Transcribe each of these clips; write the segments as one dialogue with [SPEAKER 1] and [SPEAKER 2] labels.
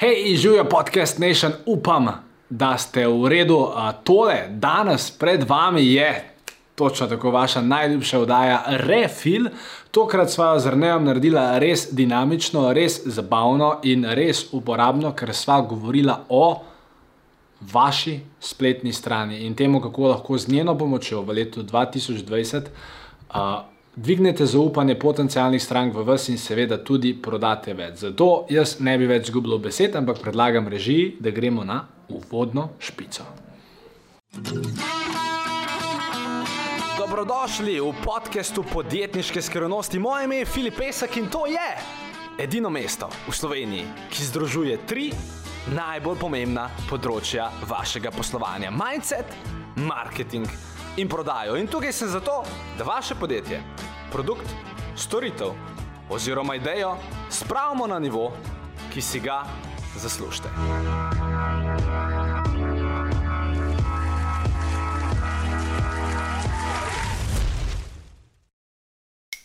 [SPEAKER 1] Hej, živijo podcast Nation, upam, da ste v redu. Tole, danes pred vami je točno tako vaša najljubša oddaja Refil. Tokrat sva z Rnejem naredila res dinamično, res zabavno in res uporabno, ker sva govorila o vaši spletni strani in temu, kako lahko z njeno pomočjo v letu 2020 uh, dvignete zaupanje potencijalnih strank v vas in seveda tudi prodate več. Zato jaz ne bi več zgubljal besed, ampak predlagam režiji, da gremo na uvodno špico. Dobrodošli v podkastu podjetniške skrivnosti. Moje ime je Filip Pesek in to je edino mesto v Sloveniji, ki združuje tri najbolj pomembna področja vašega poslovanja: mindset, marketing in prodajo. In tukaj sem zato, da vaše podjetje, produkt, storitev oziroma idejo spravimo na nivo, ki si ga zaslužite.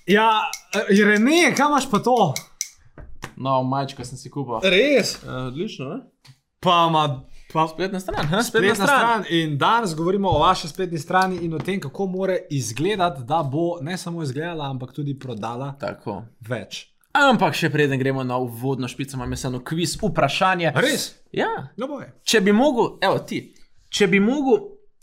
[SPEAKER 1] Ja, Rene, kam imaš pa to?
[SPEAKER 2] No, majčko sem si kupil.
[SPEAKER 1] Res?
[SPEAKER 2] Uh, odlično, ne?
[SPEAKER 1] Pa ima pa
[SPEAKER 2] Spletna stran, ha?
[SPEAKER 1] spletna stran. In danes govorimo o vaši spletni strani in o tem, kako mora izgledati, da bo ne samo izgledala, ampak tudi prodala
[SPEAKER 2] Tako.
[SPEAKER 1] več.
[SPEAKER 2] Ampak še preden gremo na uvodno špico, imam eno kviz vprašanje.
[SPEAKER 1] Res?
[SPEAKER 2] Ja,
[SPEAKER 1] No, boje.
[SPEAKER 2] če bi mogel, evo ti, če bi mogel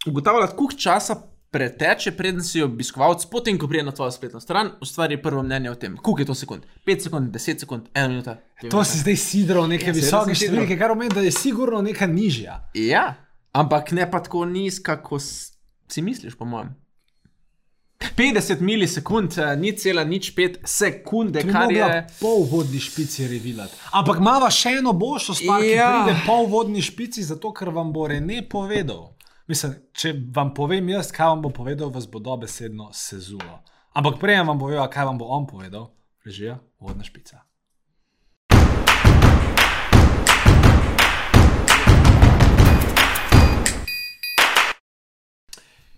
[SPEAKER 2] ugotavljati, koliko časa preteče, preden si obiskovalec, potem ko pride na tvojo spletno stran, ustvari prvo mnenje o tem. Koliko je to sekund? 5 sekund, 10 sekund, 1 minuta.
[SPEAKER 1] To si zdaj sidro neke
[SPEAKER 2] Ja,
[SPEAKER 1] visoke številke, kar pomeni, da je sigurno neka nižja.
[SPEAKER 2] Ja, ampak ne pa tako nizka, kot si misliš, po mojem. 50 milisekund, eh, ni cela nič 5 sekunde,
[SPEAKER 1] To bi
[SPEAKER 2] kar je.
[SPEAKER 1] pol vodni špici revilati. Ampak imamo še eno boljšo stvar, ki
[SPEAKER 2] Ja.
[SPEAKER 1] pride pol vodni špici, zato ker vam bo Rene povedal. Mislim, če vam povem jaz, kaj vam bo povedal, vas bo dobesedno sezulo. Ampak prej vam povem, kaj vam bo on povedal, režija, vodna špica.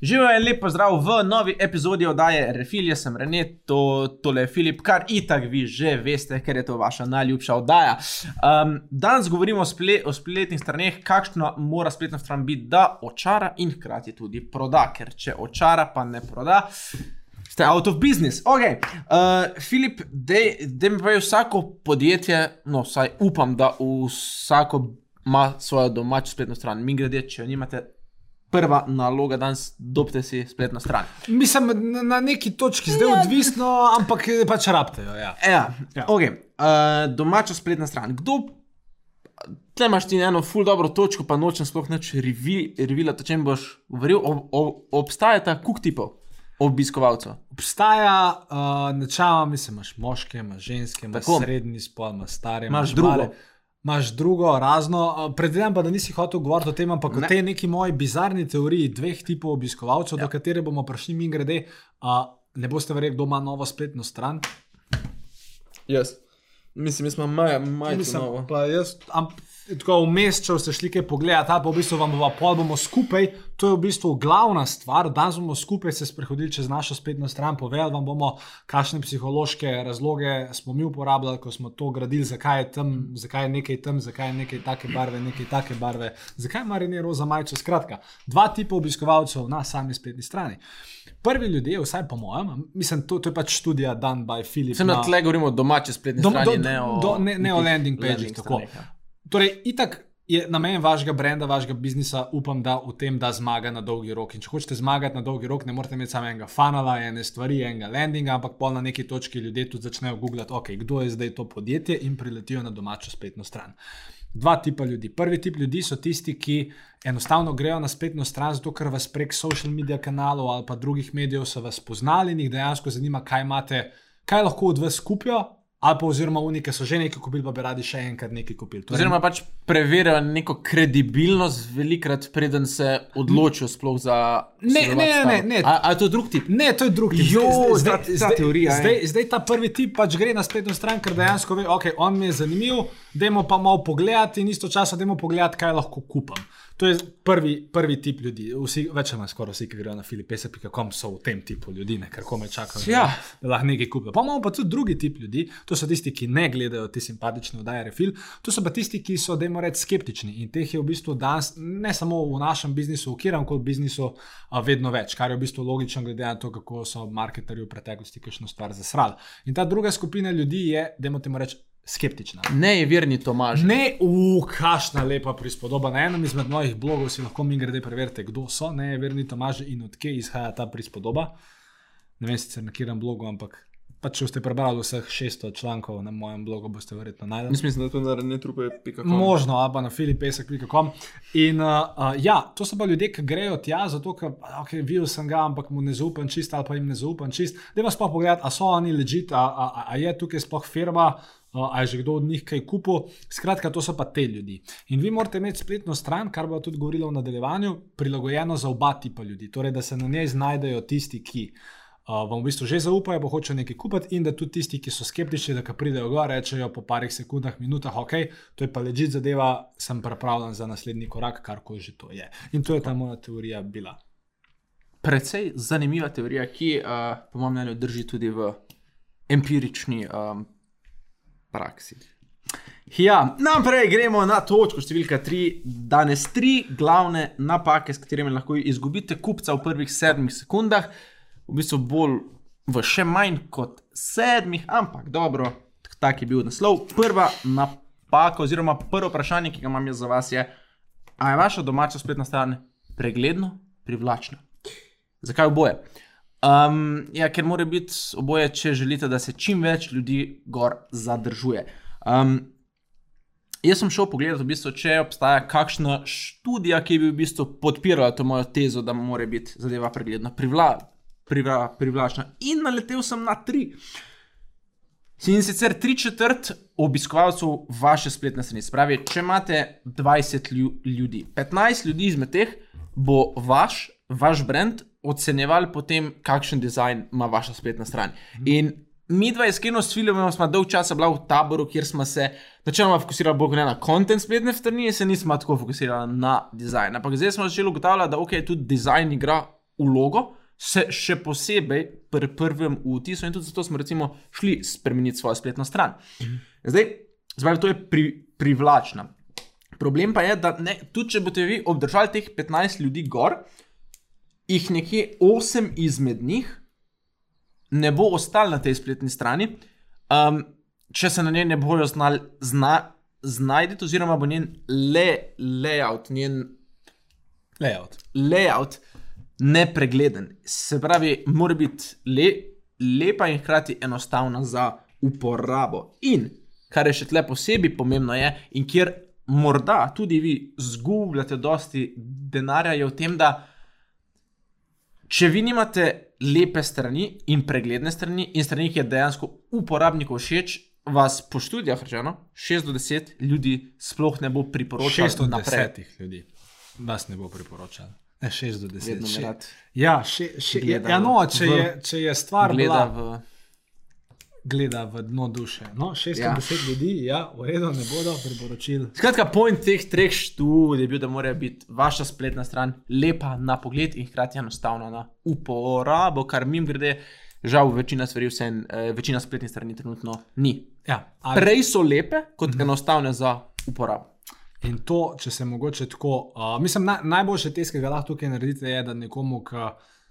[SPEAKER 2] Živijo in lep pozdrav v novi epizodi oddaje Refil, jaz sem Rene, to, tole je Filip, kar itak vi že veste, ker je to vaša najljubša oddaja. Um, danes govorimo o, sple, o spletnih straneh, kakšna mora spletna stran biti, da očara in hkrati tudi proda, ker če očara, pa ne proda. Ste out of business. Ok, uh, Filip, da mi povej, vsako podjetje, no, vsaj upam, da vsako ima svojo domačo spletno stran. Mi grede, če jo nimate, prva naloga danes, dobite si spletno stran.
[SPEAKER 1] Mislim, na, na neki točki zdaj ja. odvisno, ampak eh, pač rabtejo. Ja.
[SPEAKER 2] Ja,
[SPEAKER 1] Ja.
[SPEAKER 2] ja. ok, uh, domača spletna stran. Kdo, tle imaš ti eno ful dobro točko, pa nočem sploh nič revi- revilati, o čem boš govoril. O, o, obstajata kuk tipov obiskovalcev.
[SPEAKER 1] Obstaja uh, načela, mislim, imaš moške, imaš ženske, imaš
[SPEAKER 2] Tako.
[SPEAKER 1] srednji spol, imaš stare,
[SPEAKER 2] Imaš drugo.
[SPEAKER 1] Imaš drugo, razno. Predvidevam pa, da nisi hotel govoriti o tem, ampak ne. O tej neki moji bizarni teoriji dveh tipov obiskovalcev, ja. do katere bomo prišli mi grede. Uh, ne boste verjeli, kdo ima novo spletno stran.
[SPEAKER 2] Jaz. Mislim, jaz imam maja, maja
[SPEAKER 1] Mislim, pa jaz, am, tako vmes, če ste šli kaj pogledati, ali pa v bistvu vam bomo pol bomo skupaj, to je v bistvu glavna stvar. Danes bomo skupaj se sprehodili čez našo spletno stran, povedali vam bomo, kakšne psihološke razloge smo mi uporabljali, ko smo to gradili, zakaj je tam, zakaj je nekaj tam, zakaj je nekaj take barve, nekaj take barve, zakaj ima Rene roza majico. Skratka, dva tipa obiskovalcev na sami spletni strani. Prvi ljudje, vsaj po mojem, mislim, to, to je pač študija dan by Philip.
[SPEAKER 2] Sem na tle govorimo o domači spletni
[SPEAKER 1] Do-
[SPEAKER 2] strani,
[SPEAKER 1] do-
[SPEAKER 2] ne o,
[SPEAKER 1] do- ne- ne o landing pagih,
[SPEAKER 2] landing.
[SPEAKER 1] Torej, itak je namen vašega brenda, vašega biznisa, upam, da v tem, da zmaga na dolgi rok. In če hočete zmagati na dolgi rok, ne morete imeti samo enega funnela, ene stvari, enega landinga, ampak pol na neki točki ljudje tudi začnejo googlati, ok, kdo je zdaj to podjetje in priletijo na domačo spletno stran. Dva tipa ljudi. Prvi tip ljudi so tisti, ki enostavno grejo na spletno stran, zato ker vas prek social media kanalov ali pa drugih medijev so vas poznali in jih dejansko zanima, kaj imate, kaj lahko od vas kupijo, ali pa oziroma unike so že nekaj kupili, pa bi radi še enkrat nekaj kupili. Torej,
[SPEAKER 2] Oziroma, pač preverjajo neko kredibilnost, velikrat, preden se odločijo sploh za.
[SPEAKER 1] Ne, ne,
[SPEAKER 2] tabo.
[SPEAKER 1] ne, ne.
[SPEAKER 2] A, a je to drug tip?
[SPEAKER 1] Ne, to je drug tip.
[SPEAKER 2] Jo,
[SPEAKER 1] Zdaj-
[SPEAKER 2] ta-
[SPEAKER 1] zdaj-
[SPEAKER 2] ta
[SPEAKER 1] zdaj-
[SPEAKER 2] teorija,
[SPEAKER 1] Zdaj,
[SPEAKER 2] ja.
[SPEAKER 1] zdaj ta prvi tip pač gre na spletno stran, ker dejansko ve, ok, on mi je zanimiv, dajmo pa malo pogledati in istočasno dajmo pogledati, kaj lahko kupam. To je prvi, prvi tip ljudi. Vsi, več ali manj skoraj vsi, ki grejo na filipese.com, so v tem tipu ljudi, ne, ker kome čakajo,
[SPEAKER 2] Ja.
[SPEAKER 1] da lahko nekaj kupijo. Pa imamo pa tudi drugi tip ljudi, To so tisti, ki ne gledajo te simpatične oddaje Refil, to so pa tisti, ki so, da jim rečem, skeptični. In teh je v bistvu danes, ne samo v našem biznisu, v kjerem koli biznisu, a vedno več, kar je v bistvu logično, glede na to, kako so marketerji v preteklosti kakšno stvar zasrali. In ta druga skupina ljudi je, da jim rečem, skeptična.
[SPEAKER 2] Ne je verni Tomaž.
[SPEAKER 1] Ne, ukašna lepa prispodoba. Na enem izmed mojih blogov si lahko mi grede preverite, kdo so, ne, verni Tomaž in odkje izhaja ta prispodoba. Ne vem sicer na katerem blogu, ampak pa če ste prebrali vseh 600 člankov na mojem blogu, boste verjetno najdeli.
[SPEAKER 2] Mislim, da je to na retrupe.com.
[SPEAKER 1] Možno, ali pa na filipesek.com. In uh, uh, ja, to so pa ljudje, ki grejo tja, zato ker okay, videl sem ga, ampak mu ne zaupam čist ali pa jim ne zaupam čist. Da vas pa pogledati, a so oni ležite, a, a, a je tukaj sploh firma. Uh, a je že kdo od njih kaj kupil? Skratka, to so pa te ljudi. In vi morate imeti spletno stran, kar bo tudi govorilo v nadaljevanju, prilagojeno za oba tipa ljudi. Torej, da se na njej znajdejo tisti, ki uh, vam v bistvu že zaupajo, bo hoče nekaj kupiti, in da tudi tisti, ki so skeptični, da pridejo gor, rečejo po parih sekundah, minutah, ok, to je pa ležit zadeva, sem pripravljen za naslednji korak, kar koli že to je. In to je ta moja teorija bila.
[SPEAKER 2] Predvsej zanimiva teorija, ki, uh, po mojem mnenju, drži tudi v empirični um, praksi. Ja, naprej gremo na točko številka tri. Danes tri glavne napake, s katerimi lahko izgubite kupca v prvih sedmih sekundah, v bistvu bolj v še manj kot sedmih, ampak dobro, tak je bil naslov. Prva napaka, oziroma prvo vprašanje, ki ga imam jaz za vas, je, ali je vaša domača spletna stran pregledno, privlačna? Zakaj oboje? Um, ja, ker mora biti oboje, če želite, da se čim več ljudi gor zadržuje. Um, jaz sem šel pogledat, v bistvu, če obstaja kakšna študija, ki bi v bistvu podpirala to mojo tezo, da mora biti zadeva pregledna, privla, privla, privlačna. In naletel sem na tri. In sicer tri četrt obiskovalcev vaše spletne strani. Spravi, če imate 20 ljudi, 15 ljudi izmed teh bo vaš, vaš brand ocenjevali potem, kakšen dizajn ima vaša spletna stran. In mi dva, iskreno, s filmom smo dolg časa bila v taboru, kjer smo se načeloma fokusirali bolj na kontent spletne strani, se nismo tako fokusirali na dizajn. Ampak zdaj smo začeli ugotavljati, da ok, tudi dizajn igra vlogo. Se še posebej pri prvem vtisu, in tudi zato smo recimo šli spremeniti svojo spletno stran. Zdaj, zdaj to je pri, privlačno. Problem pa je, da ne, tudi če boste vi obdržali teh 15 ljudi gor, jih nekje 8 izmed njih ne bo ostalo na tej spletni strani, um, če se na njej ne bojo znali zna, znajti, oziroma bo njen le, layout, njen
[SPEAKER 1] Layout.
[SPEAKER 2] layout nepregleden. Se pravi, mora biti le, lepa in hkrati enostavna za uporabo. In kar je še tle posebej pomembno, je, in kjer morda tudi vi zgubljate dosti denarja, je v tem, da če vi nimate lepe strani in pregledne strani, in strani, ki je dejansko uporabniku všeč, vas po študijah rečeno, 6 do 10 ljudi sploh ne bo priporočalo
[SPEAKER 1] 610
[SPEAKER 2] naprej.
[SPEAKER 1] ljudi, vas ne bo priporočal. Ne, 6 do 10.
[SPEAKER 2] Vedno me
[SPEAKER 1] Še- Ja, še, še, ja, no, če,
[SPEAKER 2] v-
[SPEAKER 1] je, če je stvar bila,
[SPEAKER 2] v.
[SPEAKER 1] gleda v dno duše. No, 610
[SPEAKER 2] Ja.
[SPEAKER 1] ljudi, ja, v redu, ne bodo priporočili.
[SPEAKER 2] Skratka, point teh treh študij je bil, da mora biti vaša spletna stran lepa na pogled in hkrati enostavna na uporabo, kar mim grede, žal, večina stvari, vse, eh, večina spletnih strani trenutno ni.
[SPEAKER 1] Ja, ali,
[SPEAKER 2] Prej so lepe, kot enostavne za uporabo.
[SPEAKER 1] in to, če se mogoče tako. Uh, mislim, na, najboljše test, ki ga lahko tukaj naredite, je, da nekomu, ki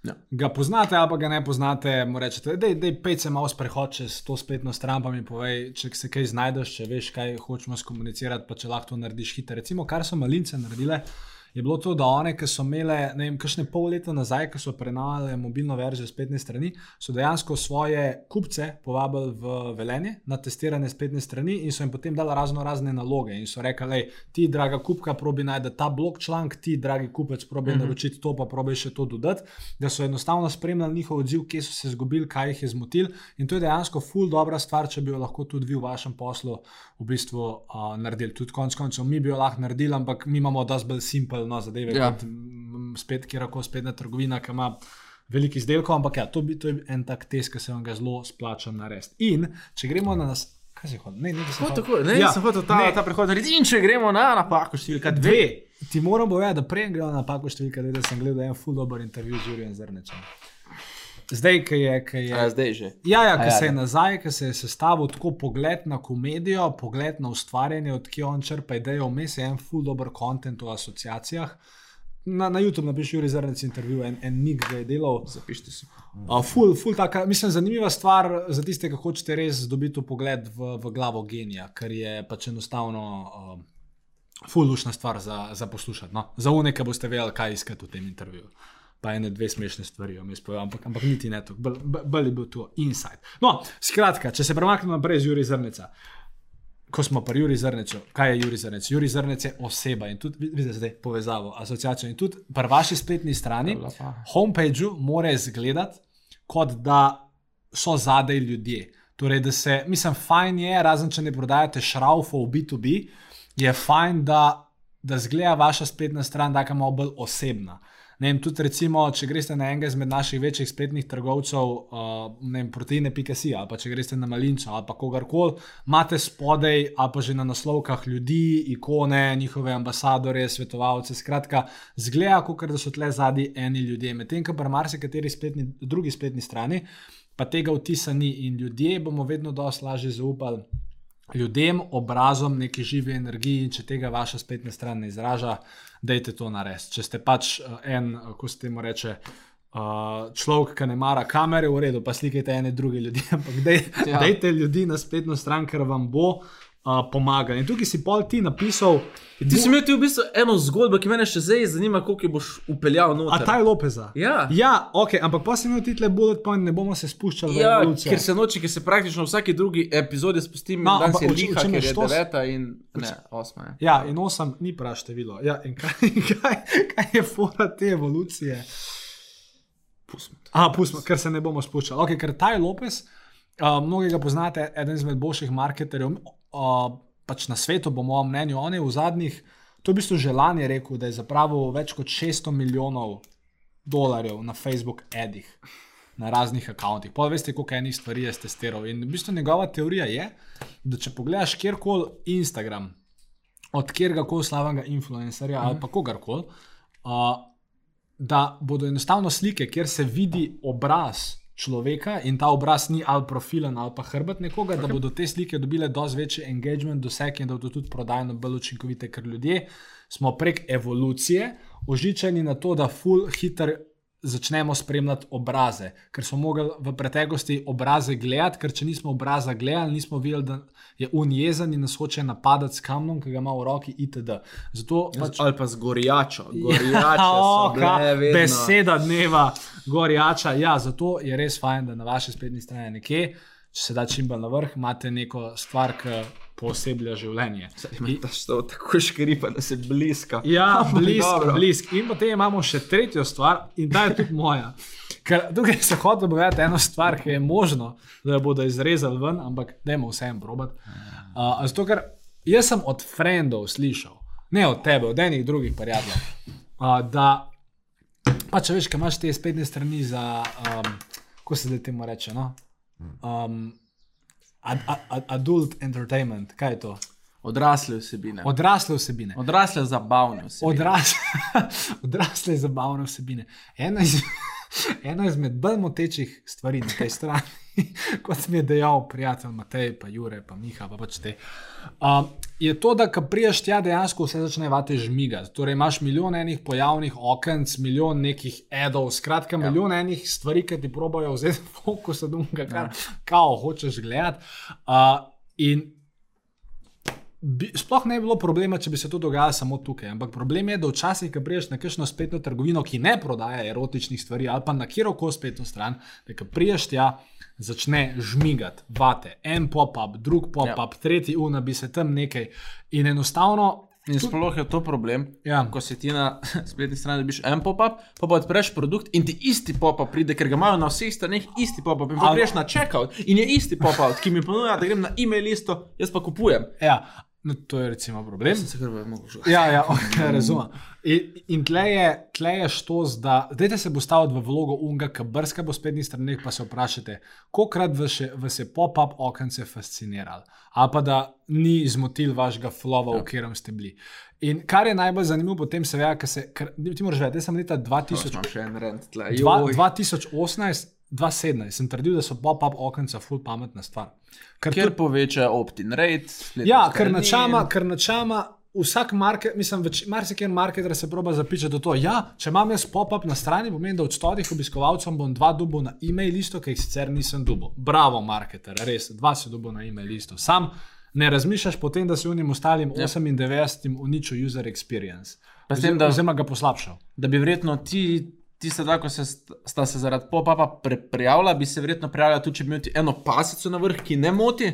[SPEAKER 2] Ja.
[SPEAKER 1] ga poznate ali ga ne poznate, mu rečete, da je pej se malo sprehod čez to spletno stran, pa mi povej, če se kaj znajdeš, če veš, kaj hočemo skomunicirati, pa če lahko to narediš hitro. Recimo, kar so malince naredile. Je bilo to, da one, ki so imele, ne vem, kakšne pol leta nazaj, ko so prenavljali mobilno verzijo spletne strani, so dejansko svoje kupce povabili v velenje na testiranje spletne strani in so jim potem dali razno razne naloge. In so rekli, lej, ti, draga kupka, probi najti ta blog članek, ti, dragi kupec, probi mm -hmm. naročiti to, pa probi še to dodati, da so enostavno spremljali njihov odziv, kje so se izgubili, kaj jih je zmotil. In to je dejansko ful dobra stvar, če bi jo lahko tudi vi v vašem poslu v bistvu uh, naredili. Tudi konec koncev mi bi jo lahko naredili, ampak mi imamo dosti bolj simpel no, zadeve,
[SPEAKER 2] Ja.
[SPEAKER 1] kot spet kjerkoli spletna trgovina, ki ima. Veliko izdelkov, ampak ja, to, bi, to je en tak test, ki se vam ga zelo splača narediti. In če gremo na nas, kaj se hoče, ne, ne, se
[SPEAKER 2] Tako, ne, ja, sem hotel ta,
[SPEAKER 1] ne.
[SPEAKER 2] ta prehod narediti. In če gremo na napako številka dve.
[SPEAKER 1] Dve. Ti moram povedati, da prej gremo na napako številka, dve, da sem gledal en full dobro intervju z Jurjem Zrnečem. Zdaj, ki je. Ki je
[SPEAKER 2] Ja, zdaj že.
[SPEAKER 1] Ja, ja,
[SPEAKER 2] A
[SPEAKER 1] ki
[SPEAKER 2] ja,
[SPEAKER 1] se je
[SPEAKER 2] da.
[SPEAKER 1] nazaj, ki se je sestavil tako pogled na komedijo, pogled na ustvarjanje, odkje on črpa idejo, vmes je en full dober kontent o asociacijah. Na, na YouTube napiši Juri Zrnec intervju, en, en nik ga je delal.
[SPEAKER 2] Zapišite si.
[SPEAKER 1] Uh, ful, ful taka, mislim, zanimiva stvar za tiste, ki hočete res dobiti pogled v, v glavo genija, ker je pač enostavno uh, fulušna stvar za, za poslušati. No? Za une, ki boste vedeli, kaj iskati v tem intervjuju. Pa ene dve smešne stvari, povem, ampak, ampak niti ne to, bolj je bil to insight. No, skratka, če se premaknemo naprej z Juri Zrneca. Ko smo pri Juri Zrneču, kaj je Juri Zrnec? Juri Zrnec je oseba in tudi vidite zdaj povezavo, asociacijo. In tudi pri vaši spletni strani, homepageu mora izgledati, kot da so zadaj ljudje. Torej, da se, mislim, fajn je, razen če ne prodajate šraufov v B2B, je fajn, da, da zgleda vaša spletna stran tako malo bolj osebna. Ne vem, tudi recimo, če greste na enega izmed naših večjih spletnih trgovcev, uh, ne vem, proteine.si ali pa če greste na Malinčo ali pa kogarkoli, imate spodaj ali pa že na naslovkah ljudi, ikone, njihove ambasadore, svetovalce, skratka, zgleda, kot da so tle zadnji eni ljudje. Medtem, ko pri marsikateri spletni, drugi spletni strani, pa tega vtisa ni in ljudje bomo vedno dosti lažje zaupali ljudem, obrazom, neki živi energiji, in če tega vaša spletna stran ne izraža, dajte to narediti. Če ste pač eh, en, eh, ko se temu reče. Uh, človek, ki ne mara kamere, v redu, pa slikajte ene druge ljudi, ampak dej. Ja. dejte ljudi na spletno stran, ker vam bo uh, pomagal. In tukaj si pol ti napisal,
[SPEAKER 2] Ti si imel v bistvu eno zgodbo, ki me še zdaj zanima, koliko boš upeljal
[SPEAKER 1] a
[SPEAKER 2] noter.
[SPEAKER 1] ta je Lopeza.
[SPEAKER 2] Ja.
[SPEAKER 1] ja, ok, ampak pa si imel ti tle bullet point, ne bomo se spuščali v
[SPEAKER 2] Ja,
[SPEAKER 1] evolucijo.
[SPEAKER 2] ker se noči, ker se praktično v vsaki drugi epizodi spustim,
[SPEAKER 1] No,
[SPEAKER 2] no,
[SPEAKER 1] ampak
[SPEAKER 2] je
[SPEAKER 1] v v
[SPEAKER 2] liha,
[SPEAKER 1] čem je
[SPEAKER 2] ker je
[SPEAKER 1] štos?
[SPEAKER 2] deveta in ne, osma je.
[SPEAKER 1] Ja, in osem ni prav število. Ja, in kaj, kaj, kaj je fora te evolucije?
[SPEAKER 2] Pustimo.
[SPEAKER 1] A, pustimo, ker se ne bomo spuščali. Okay, ker Taj Lopez, uh, mnogega poznate, eden izmed boljših marketerjev uh, pač na svetu, po mojem mnenju. On je v zadnjih, to je v bistvu že lani rekel, da je zapravil več kot 600 milijonov dolarjev na Facebook edih. Na raznih računih. Pa veste, koliko enih stvari je testiral. In v bistvu njegova teorija je, da če pogledaš kjerkoli Instagram, od kjerkoli slavnega influencerja mm -hmm. ali pa kogarkoli, uh, da bodo enostavno slike, kjer se vidi obraz človeka in ta obraz ni ali profilen ali pa hrbet nekoga, okay. da bodo te slike dobile dosti večji engagement, doseg in da bodo tudi prodajno bolj učinkovite, ker ljudje smo prek evolucije ožičeni na to, da full hiter. Začnemo spremljati obraze, ker smo mogli v preteklosti obraze gledati, ker če nismo obraza gledali, nismo videli, da je unjezen in nas hoče napadati s kamnom, ki ga ima v roki, itd. Zato pač
[SPEAKER 2] Ali pa z gorjačo.
[SPEAKER 1] Ja,
[SPEAKER 2] Gorjače so
[SPEAKER 1] o, ka-
[SPEAKER 2] bile.
[SPEAKER 1] Beseda dneva, gorjača. Ja, zato je res fajn, da na vaši spletni strani nekje, če se da čim bolj na vrh, imate neko stvar, ki pooseblja življenje.
[SPEAKER 2] Imaš to tako škripa, da se bliska.
[SPEAKER 1] Ja, blisk,
[SPEAKER 2] Dobro.
[SPEAKER 1] blisk. In potem imamo še tretjo stvar, in ta je tudi moja. Ker tukaj se hoče povedati eno stvar, ki je možno, da jo bodo izrezali ven, ampak dajmo vsem probati. Uh, zato, ker jaz sem od frendov slišal, ne od tebe, od enih drugih prijateljev, uh, da pa če veš, kaj imaš te spletne strani za, um, ko se zdaj temu reče, no? um, ad, ad, ad, adult entertainment, kaj je to?
[SPEAKER 2] Odrasle vsebine.
[SPEAKER 1] Odrasle vsebine.
[SPEAKER 2] Odrasle zabavne vsebine.
[SPEAKER 1] Odrasle, odrasle zabavne vsebine. Ena, iz, ena izmed bolj motečih stvari na tej strani, kot mi je dejal prijatelj Matej, pa Jure, pa Miha, pa pač te. Uh, je to, da ko priješ tja, dejansko vse začne vate žmigati. Torej, imaš milijon enih pojavnih okenc, milijon nekih edov, skratka, ja. milijon enih stvari, ki ti probajo vzeti fokus od unga, kar ja. kao hočeš gledati. Uh, in Bi, sploh ne bi bilo problema, če bi se to dogajalo samo tukaj. Ampak problem je, da včasih, ko priješ na kakšno spletno trgovino, ki ne prodaja erotičnih stvari, ali pa na kjerkoli spletno stran, da ko priješ tja, začne žmigati, vate, en pop-up, drug pop-up, ja. tretji una, bi se tam nekaj. In enostavno.
[SPEAKER 2] In sploh je to problem,
[SPEAKER 1] Ja.
[SPEAKER 2] ko si ti na spletni strani dobiš en pop-up, pa pa odpreš produkt in ti isti pop-up pride, ker ga imajo na vseh straneh isti pop-up. In pa
[SPEAKER 1] Ali-
[SPEAKER 2] greš na checkout in je isti pop-up, ki mi ponuja, da grem na e-mail listo, jaz pa kupujem.
[SPEAKER 1] Ja, no, to je recimo problem.
[SPEAKER 2] Sem se kar mogel že.
[SPEAKER 1] Ja, ja okay, razumem. In, in tle je, tle je štos, da dajte se postaviti v vlogo unga, ki brska po spletnih straneh, pa se vprašajte, kolikrat vas je, vas je pop-up okence fasciniralo, ali pa da ni zmotil vašega flova, v katerem ste bili. In kar je najbolj zanimivo, potem se ve, ker se, ker, ti moraš vedeti, jaz sem leta 2000,
[SPEAKER 2] Imam še en rent tle.
[SPEAKER 1] dva,
[SPEAKER 2] Joj.
[SPEAKER 1] 2018, 2017 sem trdil, da so pop-up okenca full pametna stvar. Ker
[SPEAKER 2] Ker poveča opt-in rate.
[SPEAKER 1] Ja, ker načama, ker načama vsak market, mislim, marsikaj marketer se proba zapičati do to. Ja, če imam jaz pop-up na strani, pomeni, da od stotih obiskovalcev bom dva dubo na e-mail listu, ki jih sicer nisem dubo. Bravo, marketer, res, dva si dubo na e-mail listu. Sam ne razmišljaš potem, da si unim ostalim 98 uničil user experience.
[SPEAKER 2] Pa s tem, da-
[SPEAKER 1] Oziroma ga poslabšal.
[SPEAKER 2] Da bi verjetno ti, tiste dva, ko se, st- sta se zaradi pop-upa prijavila, bi se verjetno prijavila tudi, če bi imel eno pasico na vrh, ki ne moti.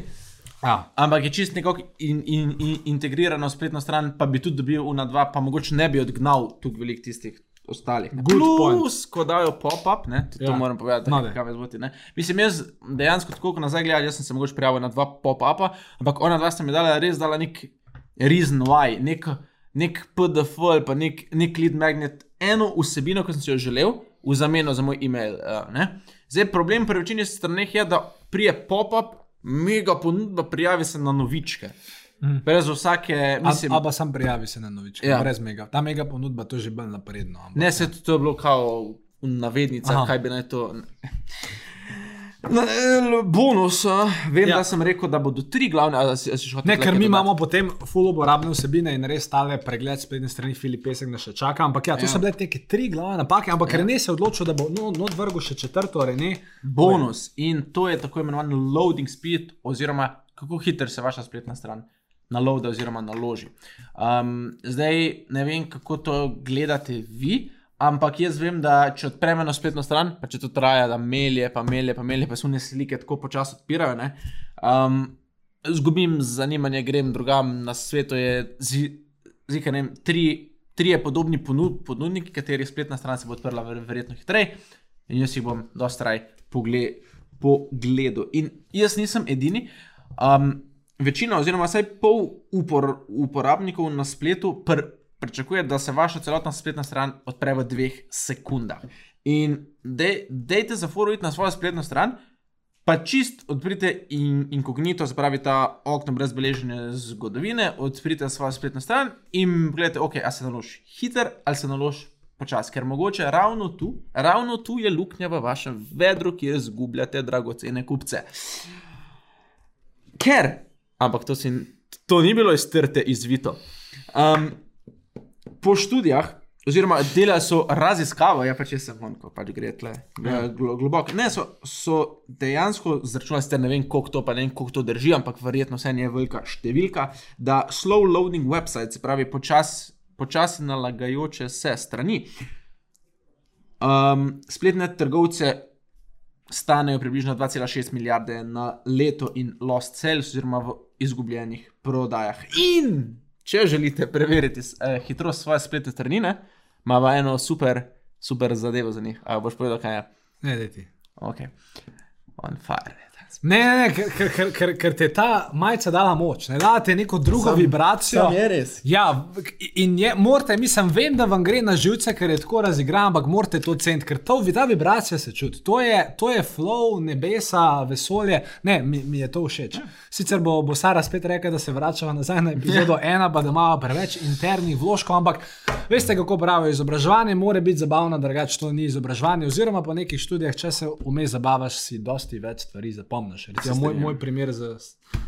[SPEAKER 1] Ja.
[SPEAKER 2] Ampak je čist nekako in, in, in, integrirano spletno stran, pa bi tudi dobil una dva, pa mogoče ne bi odgnal tukaj velik tistih ostalih. ne.
[SPEAKER 1] Good point.
[SPEAKER 2] Plus, ko dajo pop-up, ne, tudi ja. To moram povedati,
[SPEAKER 1] No,
[SPEAKER 2] kaj me zmoti. ne. Mislim, jaz dejansko tako, ko nazaj gledam, jaz sem se mogoče prijavil na dva pop-upa, ampak ona dva sta mi dala res dala nek reason why, nek, nek PDF ali pa nek, nek lead magnet, eno vsebino, ki sem si jo želel, v zameno za moj e-mail. Uh. Zdaj, problem pri večini straneh je, da prije pop-up, mega ponudba, prijavi se na novičke.
[SPEAKER 1] Mhm.
[SPEAKER 2] Brez vsake, mislim,
[SPEAKER 1] Aba sam prijavi se na novičke,
[SPEAKER 2] Ja.
[SPEAKER 1] ja. brez mega. Ta mega ponudba, to je že bolj napredno. Ampak,
[SPEAKER 2] ne se to je bilo kao v navednicah,
[SPEAKER 1] Aha.
[SPEAKER 2] kaj bi naj to. Na, eh, bonus, vem, ja. Da sem rekel, da bodo tri glavne. A, si, si
[SPEAKER 1] Ne, ker mi
[SPEAKER 2] dodati?
[SPEAKER 1] imamo potem full uporabne vsebine in res tale pregled spletne strani Filip Pesek nas še čaka. Ampak ja, to
[SPEAKER 2] Ja.
[SPEAKER 1] so bile te tri glavne napake, ampak ja. Rene se je odločil, da bo no, not vrgel še četrto, Rene.
[SPEAKER 2] bonus in to je tako imenovan loading speed, oziroma kako hitro se vaša spletna stran naloada oziroma naloži. Um, zdaj ne vem, kako to gledate vi. Ampak jaz vem, da če odprem eno spletno stran, pa če to traja, da melje, pa melje, pa melje, pa se vne slike tako počasi odpirajo, ne, um, zgubim zanimanje, grem drugam na svetu. Zika, ne, vem, tri, trije podobni ponud, ponudniki, katerih spletna stran se bo odprla ver, verjetno hitreje, in jaz jih bom dosta raj pogle- pogledal. In jaz nisem edini. Um, večina, oziroma vsaj pol upor, uporabnikov na spletu pr, pričakuje, da se vaša celotna spletna stran odpre v dveh sekundah. In dej, dejte za forum na svojo spletno stran, pa čist odprite in, inkognito, se pravi ta okno brez beleženja zgodovine, odprite svojo spletno stran in gledajte, ok, a se naloži hiter ali se naloži počasi, ker mogoče ravno tu, ravno tu je luknja v vašem vedru, kjer izgubljate dragocene kupce. Ker, ampak to, si, to ni bilo iztrte izvito. Um, po študijah, oziroma delali so raziskavo, ja, pa če sem on, ko pač gre tle ja. glo, globoko. Ne, so, so dejansko zračunali, ste ne vem, koliko to, pa ne vem, koliko to drži, ampak verjetno vse je velika številka, da slow loading website, se pravi počasi počas nalagajoče se strani, um, spletne trgovce stanejo približno 2,6 milijarde na leto in lost sales, oziroma v izgubljenih prodajah. In če želite preveriti eh, hitrost svoje spletne strani, imamo eno super, super zadevo za njih. A boš povedal, kaj je?
[SPEAKER 1] Ne, daj ti.
[SPEAKER 2] Ok, on fire.
[SPEAKER 1] Ne, ne, ne ker, ker, ker, ker, je ta majica dala moč, ne da ti neko drugo
[SPEAKER 2] Sam-
[SPEAKER 1] vibracijo.
[SPEAKER 2] sam je res.
[SPEAKER 1] Ja, in je, morate, mislim, vem, da vam gre na živce, ker je tako razigran, ampak morate to ceniti, ker to, ta vibracija se čuti. To je, to je flow, nebesa, vesolje. Ne, mi, mi je to všeč. Sicer bo, bo Sara spet rekla, da se vračava nazaj na epizodo ena, pa da imamo preveč internih vložkov, ampak veste, kako pravijo, izobraževanje mora biti zabavno, drugače to ni izobraževanje. Oziroma, po nekih študijah, če se vmes zabavaš, si dosti več stvari zapomniš. Recimo, moj,
[SPEAKER 2] strinjam.
[SPEAKER 1] moj primer z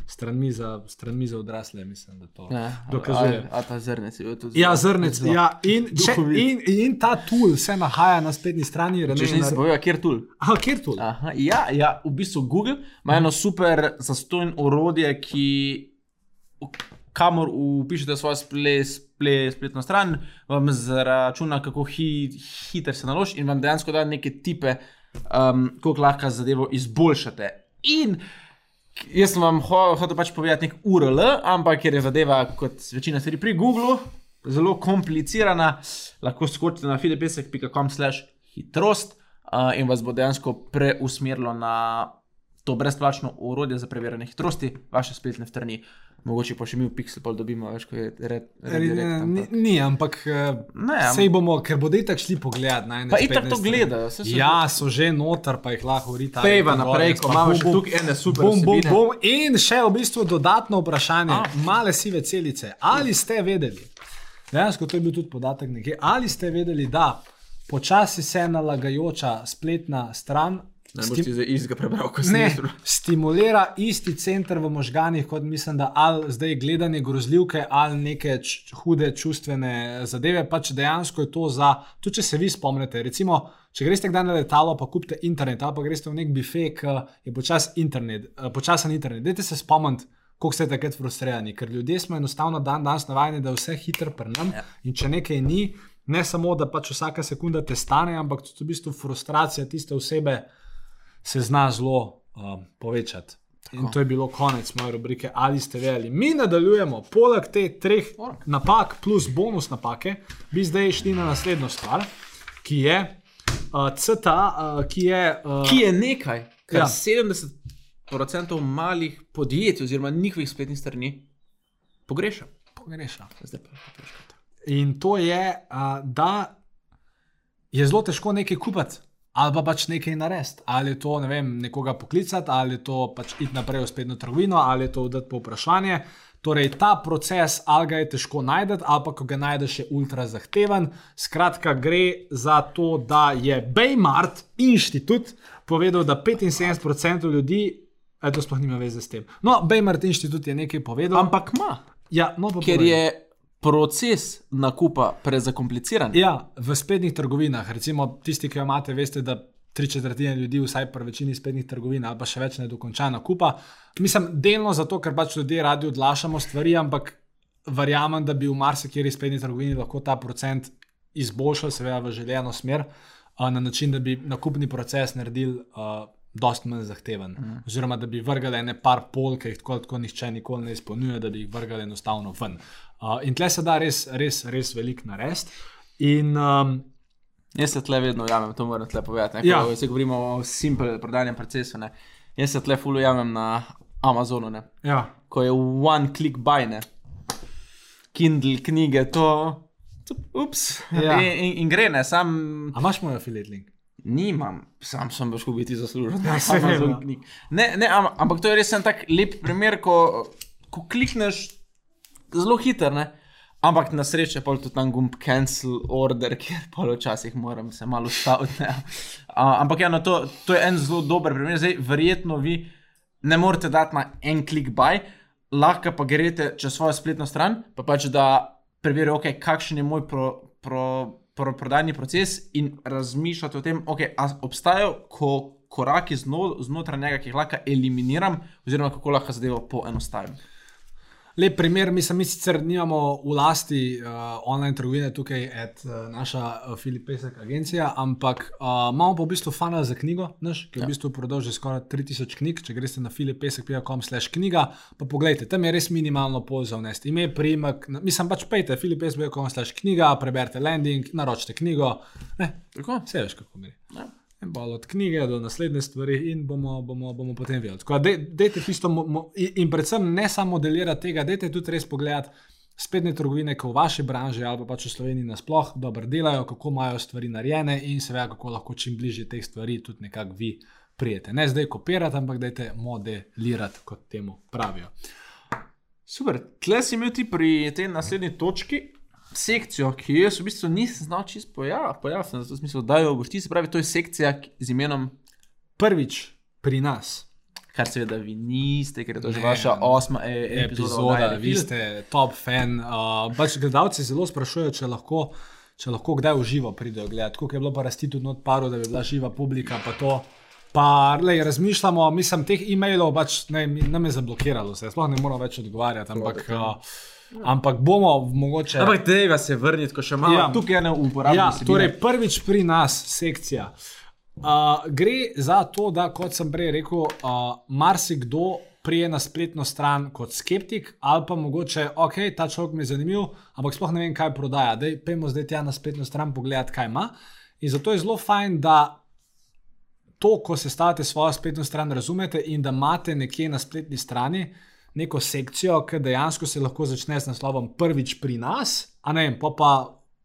[SPEAKER 1] stranmi za, stranmi za odrasle, mislim, da to
[SPEAKER 2] Ja,
[SPEAKER 1] dokazuje.
[SPEAKER 2] A, a ta zrnec je bil tudi
[SPEAKER 1] Ja, zrnec.
[SPEAKER 2] zelo
[SPEAKER 1] Ja, in, če, in, in ta tool se nahaja na spletni strani.
[SPEAKER 2] Če
[SPEAKER 1] Rene,
[SPEAKER 2] že nisem
[SPEAKER 1] na-
[SPEAKER 2] povedal, kjer tool.
[SPEAKER 1] Aha, kjer tool?
[SPEAKER 2] Aha, ja, ja, v bistvu Google ima eno super zastojno orodje, ki kamor upišete svojo sple, sple, spletno stran, vam zračuna, kako hi, hiter se naloži in vam dejansko da neke tipe, um, kako lahko zadevo izboljšate. In jaz sem vam ho, hotel pač povedati nek URL, ampak ker je zadeva kot večina stvari pri Googlu. Zelo komplicirana, lahko skočite na fidepesek.com slash hitrost uh, in vas bo dejansko preusmerilo na to brezplačno orodje za preverjanje hitrosti vaše spletne strani. Mogoče pa še mi v Pixel pol dobimo, več kot je red. red direct,
[SPEAKER 1] Ni,
[SPEAKER 2] ampak-
[SPEAKER 1] ni, ampak eh,
[SPEAKER 2] Ne, am-
[SPEAKER 1] sej bomo, ker bodo itak šli pogledat. Na ene
[SPEAKER 2] Pa itak to gledajo, saj so
[SPEAKER 1] Ja, so že noter, pa jih lahko urita.
[SPEAKER 2] Pejva naprej, ko imamo še tukaj ene super
[SPEAKER 1] bum,
[SPEAKER 2] vsebine.
[SPEAKER 1] bum. In še v bistvu dodatno vprašanje,
[SPEAKER 2] A.
[SPEAKER 1] male sive celice. Ali ste vedeli, dejansko to je bil tudi podatek nekje, ali ste vedeli, da počasi se nalagajoča spletna stran
[SPEAKER 2] Ne boš ti istega prebral, kot
[SPEAKER 1] Ne,
[SPEAKER 2] sem
[SPEAKER 1] stimulira isti center v možganjih, kot mislim, da ali zdaj gledanje grozljivke ali neke hude čustvene zadeve. Pač dejansko je to za, tudi če se vi spomnite, recimo, če greste kdaj na letalo, pa kupite internet, ali pa greste v nek bife, ki je počas internet, eh, počasen internet. Dajte se spomniti. Kako ste takrat frustrirani, ker ljudje smo enostavno dan danes navajeni, da je vse hitro prnam.
[SPEAKER 2] Ja.
[SPEAKER 1] In če nekaj ni, ne samo da pač vsaka sekunda te stane, ampak tudi v bistvu frustracija tiste osebe se zna zelo um, povečati. In to je bilo konec moje rubrike, ali ste vedeli. Mi nadaljujemo, poleg teh treh napak, plus bonus napake, bi zdaj šli na naslednjo stvar, ki je uh, CTA, uh, ki je. Uh,
[SPEAKER 2] Ki je nekaj, kar
[SPEAKER 1] Ja.
[SPEAKER 2] ja. 70% malih podjetij oziroma njihovih spletnih strani pogreša.
[SPEAKER 1] pogreša.
[SPEAKER 2] Zdaj pa pogrešam.
[SPEAKER 1] In to je, uh, da je zelo težko nekaj kupiti. Ali pa pač nekaj narediti. Ali je to ne vem, nekoga poklicati, ali je to pač iti naprej v spletno trgovino, ali je to oddati po vprašanje. Torej, ta proces, ali ga je težko najti, ali pa ko ga najdeš, je ultra zahteven. Skratka, gre za to, da je Baymart inštitut povedal, da 75% ljudi, e, to sploh nima veze s tem. No, Baymart inštitut je nekaj povedal.
[SPEAKER 2] Ampak ima,
[SPEAKER 1] ja, no,
[SPEAKER 2] ker
[SPEAKER 1] povej.
[SPEAKER 2] je proces nakupa prezakompliciran.
[SPEAKER 1] Ja, v spletnih trgovinah, recimo tisti, ki jo imate, veste, da tri četrtine ljudi, vsaj pri večini spletnih trgovin, ali pa še več ne dokonča nakupa. Mislim, delno zato, ker pač ljudje radi odlašamo stvari, ampak verjamem, da bi v marsikeri spletni trgovini lahko ta procent izboljšal, seveda v željeno smer, a, na način, da bi nakupni proces naredili. Uh, Dost manj zahteven. Mm. Oziroma, da bi vrgli ene par pol, ki jih tako, ali tako nihče nikoli ne izpolnjuje, da bi jih vrgli enostavno ven. Uh, in tle se da res, res, res veliko narediti. In um,
[SPEAKER 2] Jaz se tle vedno ujamem, to moram tle povedati. Ne?
[SPEAKER 1] Ja.
[SPEAKER 2] Ko se govorimo o simple prodajnem procesu. Ne? Jaz se tle ful ujamem na Amazonu, ne?
[SPEAKER 1] ja,
[SPEAKER 2] ko je one click buy, ne? Kindle knjige, to. to ups,
[SPEAKER 1] Ja.
[SPEAKER 2] in, in, in gre, ne, sam
[SPEAKER 1] a imaš moj affiliate link?
[SPEAKER 2] Nimam, sam sem boš biti zaslužen.
[SPEAKER 1] Ja,
[SPEAKER 2] Amazon
[SPEAKER 1] ja.
[SPEAKER 2] knjig. Ne, ne, am, ampak to je res en tak lep primer, ko, ko klikneš zelo hitro, ne. Ampak na srečo je pa tudi tam gumb cancel order, kjer pa včasih moram se malo ustaviti. ne. A, ampak ja, no, to, to je en zelo dober primer. Zdaj, verjetno vi ne morete dati na en klik buy, lahko pa greste čez svojo spletno stran, pa pač da preverite, okay, kakšen je moj pro, pro, pro, prodajni proces in razmišljate o tem, okay, ali obstajajo ko, koraki zno, znotraj njega, ki jih lahko eliminiram, oziroma kako lahko zadevo poenostavim.
[SPEAKER 1] Lep primer, mislim, mi sicer nimamo v lasti uh, online trgovine tukaj, et, uh, naša uh, Filip Pesek agencija, ampak uh, imamo pa v bistvu funnel za knjigo, naš, ki je v bistvu prodal že skoraj 3000 knjig. Če greste na filipesek.com slash knjiga, pa pogledajte, tam je res minimalno pol za vnesti. Ime, priimek, na- mislim pač pejte filipesek.com slash knjiga, preberite landing, naročite knjigo. Ne,
[SPEAKER 2] Tako?
[SPEAKER 1] vse veš, kako je.
[SPEAKER 2] Ja.
[SPEAKER 1] En bal od knjige do naslednje stvari, in bomo, bomo, bomo potem videli. Tako da, dej- dejte tisto, mo, mo, in predvsem ne samo modelirati tega, dejte tudi res pogledati spletne trgovine, ki v vaši branži ali pa pač v Sloveniji nasploh dobro delajo, kako imajo stvari narejene in seveda, kako lahko čim bližje teh stvari tudi nekako vi prijete. Ne zdaj kopirati, ampak dajte modelirati, kot temu pravijo.
[SPEAKER 2] Super, tle si imel ti pri tej naslednji točki sekcijo, ki jo jaz v bistvu nisem znal čisto poja- pojasniti, zato sem mislil, da jo boš ti, se pravi, to je sekcija z imenom,
[SPEAKER 1] Prvič pri nas.
[SPEAKER 2] kar seveda vi niste, ker je to že
[SPEAKER 1] Ne,
[SPEAKER 2] vaša osma e epizoda.
[SPEAKER 1] epizoda, vi ste top fan. Uh, pač gledalci zelo sprašujejo, če lahko, če lahko kdaj v živo pridejo gledati. Tako je bilo pa rasti tudi not paru, da bi bila živa publika. Pa to. Pa lej, razmišljamo, mislim, teh e-mailov pač ne, nam je zablokiralo, se sploh ne moramo več odgovarjati. Ampak, uh, ampak bomo mogoče.
[SPEAKER 2] Ampak tega se vrniti, ko še malo
[SPEAKER 1] Ja.
[SPEAKER 2] tukaj ne uporabljamo.
[SPEAKER 1] Ja, torej prvič pri nas sekcija. Uh, gre za to, da, kot sem prej rekel, uh, marsikdo prije na spletno stran kot skeptik, ali pa mogoče, ok, ta človek mi je zanimiv, ampak sploh ne vem, kaj prodaja. Dej, pejmo zdaj tja na spletno stran pogledati, kaj ima. In zato je zelo fajn, da to, ko sestavite svojo spletno stran, razumete in da imate nekje na spletni strani neko sekcijo, ki dejansko se lahko začne s naslovom Prvič pri nas, a ne vem, pa pa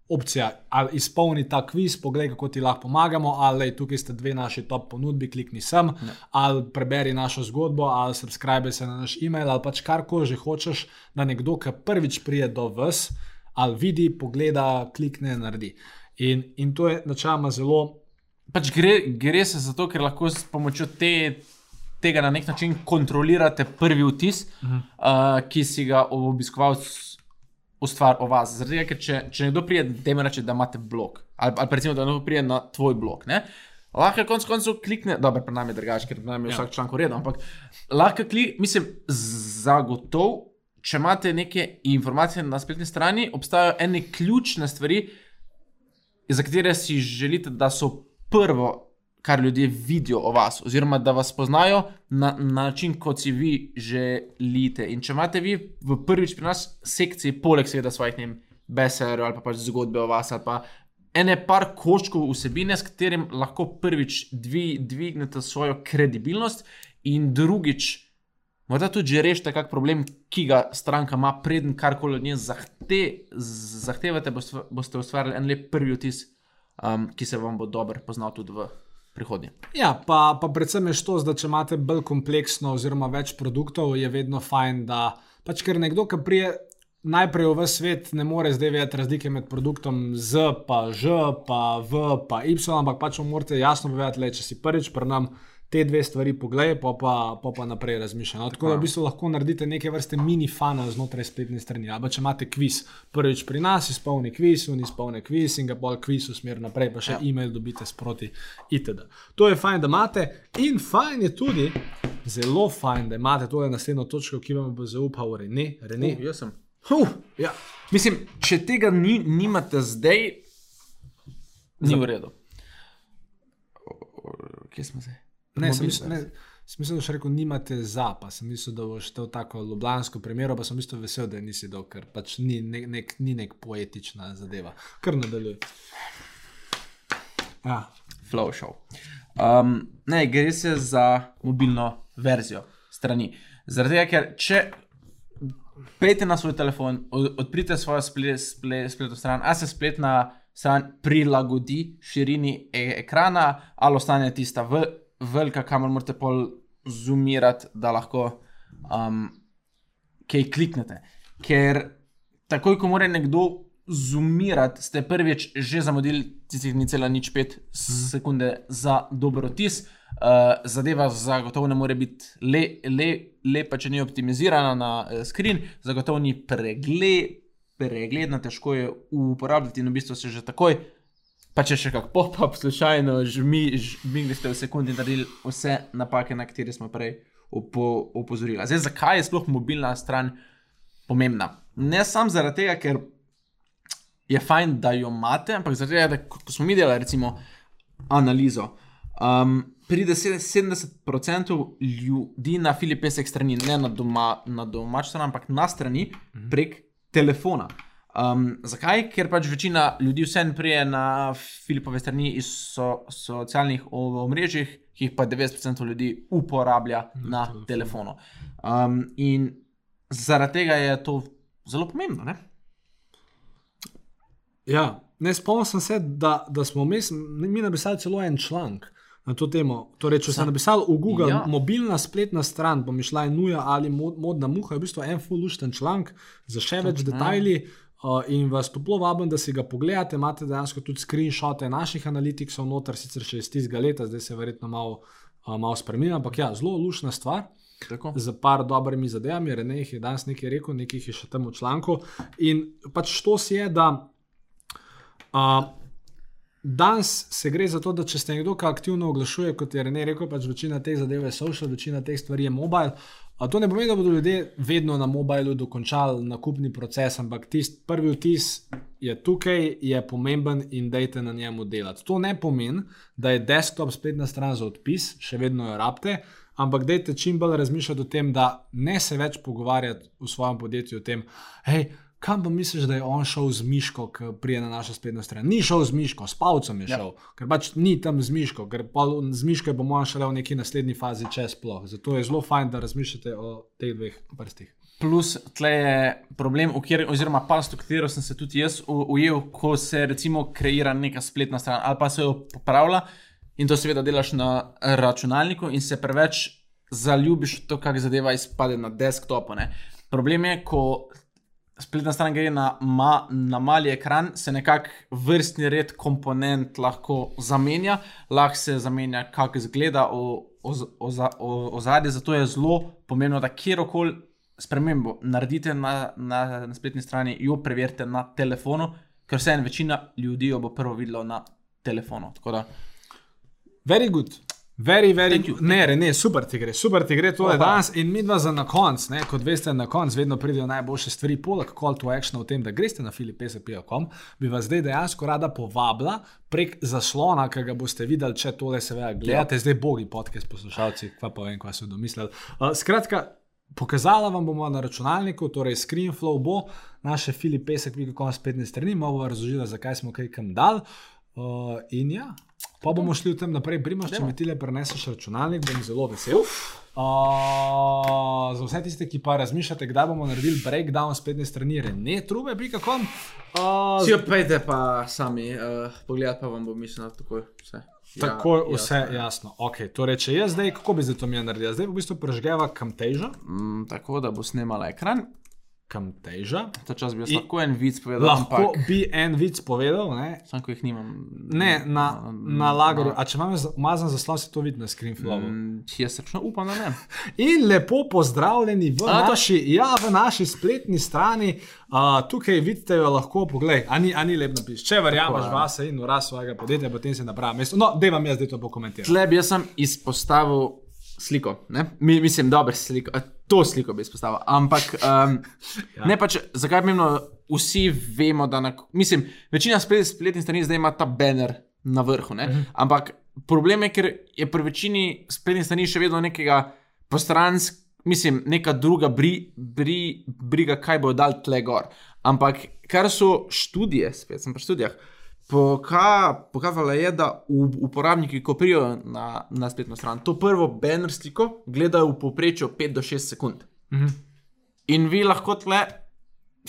[SPEAKER 1] opcija, ali izpolni ta kviz, poglej, kako ti lahko pomagamo, ali tukaj ste dve naši top ponudbi, klikni sem, ne. ali preberi našo zgodbo, ali subscribe se na naš e-mail, ali pač karkoli že hočeš, da nekdo, ki prvič prije do vas, ali vidi, pogleda, klikne, naredi. In, in to je načeloma zelo
[SPEAKER 2] pač gre, gre se za to, ker lahko s pomočjo te, tega na nek način kontrolirate prvi vtis, uh -huh. uh, ki si ga obiskovalec ustvari o vas. Zaradi tega, ker če, če nekdo pride, da ima reči, da imate blog, ali, ali pa recimo, da nekdo pride na tvoj blog. Ne? Lahko konec koncev klikne, dobro, pri nami je drugače, ker pri nami je
[SPEAKER 1] Ja.
[SPEAKER 2] vsak članek urejen, ampak lahko klikne, mislim, zagotovo, če imate neke informacije na spletni strani, obstajajo ene ključne stvari, za katere si želite, da so prvo, kar ljudje vidijo o vas, oziroma da vas poznajo na, na način, kot si vi želite. In če imate vi v prvič pri nas sekciji, poleg seveda svojih ne vem, bestsellerjev ali pa pač zgodbe o vas, ali pa ene par koščkov vsebine, s katerim lahko prvič dvi, dvignete svojo kredibilnost, in drugič. Morda tudi že rešite kak problem, ki ga stranka ima, preden karkoli od nje zahte, zahtevate, boste, boste ustvarili en lep prvi vtis, um, ki se vam bo dobro poznal tudi v prihodnje.
[SPEAKER 1] Ja, pa, pa predvsem je to, da če imate bolj kompleksno oziroma več produktov, je vedno fajn, da pač ker nekdo, ki prije najprej v svet, ne more zdaj vedeti razlike med produktom Z, pa Ž, pa V, pa Y, ampak pač mu morate jasno povedati, le, če si prvič pri nam. Te dve stvari poglej, pa pa, pa, pa naprej razmišljaj. No, tako da v bistvu lahko naredite neke vrste mini fana znotraj spletne strani. Ali če imate kviz, prvič pri nas izpolni kviz, un izpolni kviz in ga bolj kviz usmer naprej, pa še ja. e-mail dobite sproti itd. To je fajn, da imate in fajn je tudi, zelo fajn, da imate tole naslednjo točko, ki vam bo zaupal Rene. Rene.
[SPEAKER 2] Uh, jaz sem.
[SPEAKER 1] Uh, ja.
[SPEAKER 2] Mislim, če tega ni, nimate zdaj, ni v redu. Kje smo zdaj?
[SPEAKER 1] Ne, sem mislil, ne, sem mislil, da še rekel, nimate za, pa sem mislil, da boš to tako ljubljansko primero, pa sem mislil vesel, da nisi dol, ker pač ni nek, nek, ni nek poetična zadeva. Kar nadaljuj. Ja.
[SPEAKER 2] Flow show. Um, ne, gre se za mobilno verzijo strani. Zaradi tega, ker če pejte na svoj telefon, od- odprite svojo splet, splet, spletno stran, a se spletna stran prilagodi širini e ekrana, ali ostane tista v, velika, kamor morate pol zoomirati, da lahko um, kaj kliknete. Ker takoj, ko mora nekdo zoomirati, ste prvič že zamudili tistih ni cela nič pet sekunde za dober otis. Uh, zadeva zagotovo ne more biti le, le, lepa, če ni optimizirana na uh, screen, zagotovo ni pregled, pregledna, težko je uporabljati in v bistvu se že takoj, pa če še kak pop-up slučajno žmi, žmigli ste v sekundi naredili vse napake, na katere smo prej upo, upozorili. Zdaj, zakaj je sploh mobilna stran pomembna? Ne samo zaradi tega, ker je fajn, da jo imate, ampak zaradi tega, da ko smo mi delali recimo analizo, um, pride se- 70% ljudi na Filipesek strani, ne na, doma, na domač stran, ampak na strani prek telefona. Um, zakaj? Ker pač večina ljudi vseeno prije na Filipove strani iz so, socialnih o- omrežjih, ki jih pa 90% ljudi uporablja na, na telefonu. telefonu. Um, in zaradi tega je to zelo pomembno. Ne?
[SPEAKER 1] Ja, ne spomnim sem se, da, da smo mes, mi napisali celo en članek na to temo. Torej, če sem napisal v Google,
[SPEAKER 2] Ja.
[SPEAKER 1] mobilna spletna stran, bom šla in nuja ali mod, modna muha, je v bistvu en fulušten članek za še več
[SPEAKER 2] Točno, ja.
[SPEAKER 1] Uh, in vas toplo vabim, da si ga pogledate. Imate dejansko tudi screenshote naših analitikov, noter sicer še iz tistega leta, zdaj se verjetno malo, uh, malo spremenja, ampak ja, zelo lušna stvar
[SPEAKER 2] Tako.
[SPEAKER 1] z par dobrimi zadevami, Rene jih je danes nekaj rekel, nekaj jih je še tam v članku. In pač to si je, da uh, danes se gre za to, da če ste nekdo, aktivno oglašuje, kot je Rene rekel, pač večina teh zadev je social, večina teh stvari je mobile. A to ne pomeni, da bodo ljudje vedno na mobilu dokončali nakupni proces, ampak tisti prvi vtis je tukaj, je pomemben in dajte na njemu delati. To ne pomeni, da je desktop spletna stran za odpis, še vedno jo rabite, ampak dajte čim bolj razmišljati o tem, da ne se več pogovarjati v svojem podjetju o tem, hej. Kam pa misliš, da je on šel z Miško, ki prije na našo spletno stran? Ni šel z Miško, s Pavcem je
[SPEAKER 2] Ja.
[SPEAKER 1] šel, ker pač ni tam z Miško, ker z Miško je mojem šele v neki naslednji fazi čez sploh. Zato je zelo fajn, da razmišljate o teh dveh prstih.
[SPEAKER 2] Plus, tle je problem, kjer, oziroma past, v katero sem se tudi jaz ujel, ko se recimo kreira neka spletna stran ali pa se jo popravlja in to seveda delaš na računalniku in se preveč zaljubiš v to, kak zadeva izpade na desktopu. Ne. Problem je, ko spletna stran gre na, ma, na mali ekran, se nekako vrstni red komponent lahko zamenja, lahko se zamenja, kako izgleda ozadje. Zato je zelo pomembno, da kjerkoli spremembo naredite na, na, na spletni strani, jo preverite na telefonu, ker vse en večina ljudi jo bo prvo videla na telefonu.
[SPEAKER 1] Very good. Very, very, ne, ne, super ti gre, super ti gre to je danes in mi dva za na konc, ne, kot veste, na konc vedno pridejo najboljše stvari, poleg call to action o tem, da greste na filipese.com, bi vas zdaj dejansko rada povabila prek zaslona, ki ga boste videli, če tole seveda gledate, zdaj bogi podcast poslušalci, kva pa vem, kva so domislili. Uh, skratka, pokazala vam bomo na računalniku, torej ScreenFlow bo naše filipese.com spletne strani, malo razložila, zakaj smo kaj kam dal uh, in ja. Pa bomo šli v tem naprej, primaš, če mi ti le preneseš računalnik, bom zelo vesel. Uh, za vse tiste, ki pa razmišljate, kdaj bomo naredili breakdown spletne strani, ne trube, bi kako.
[SPEAKER 2] Uh, Če pejte pa sami, uh, pogledaj pa vam bo mislil tako vse.
[SPEAKER 1] Tako je ja, vse jasno. jasno. Okay, torej, če jaz zdaj, kako bi zdaj to mi naredil? Zdaj v bistvu prežgeva kamteža.
[SPEAKER 2] Mm, tako da bo snimala ekran
[SPEAKER 1] kam teža.
[SPEAKER 2] Ta čas bi lahko en vic povedal.
[SPEAKER 1] Lahko ampak... bi en vic povedal.
[SPEAKER 2] Sam, ko jih nimam.
[SPEAKER 1] Ne, na, na, na lagoru. A če imam umazan zaslon, se to vidi na screenflowu. Mm,
[SPEAKER 2] jaz srčno upam, da ne.
[SPEAKER 1] In lepo pozdravljeni v, A, naši, ja, v naši spletni strani. Uh, tukaj vidite, lahko pogled. Ani, ani lep napis. Če verjameš vase in ura svojega podjetja, potem se napravi mesto. No, da vam jaz zdaj to pokomentiram.
[SPEAKER 2] Tleb, jaz sem izpostavil sliko. Mi, mislim, dobro sliko to sliko bi izpostavil. Ampak, um, ja. ne pač, zakaj je pomembno, vsi vemo, da, na, mislim, večina splet, spletnih strani zdaj ima ta banner na vrhu. Uh mhm. -huh. Ampak problem je, ker je pri večini spletnih strani še vedno nekega postranskega. Mislim, neka druga bri, bri, briga, kaj bo dal tle gor. Ampak, kar so študije, spet sem pri študijah, uh, Pokazala je, da uporabniki, ko prijo na, na spletno stran, to prvo banner sliko gledajo v povprečju 5 do 6 sekund. Mhm. In vi lahko tle,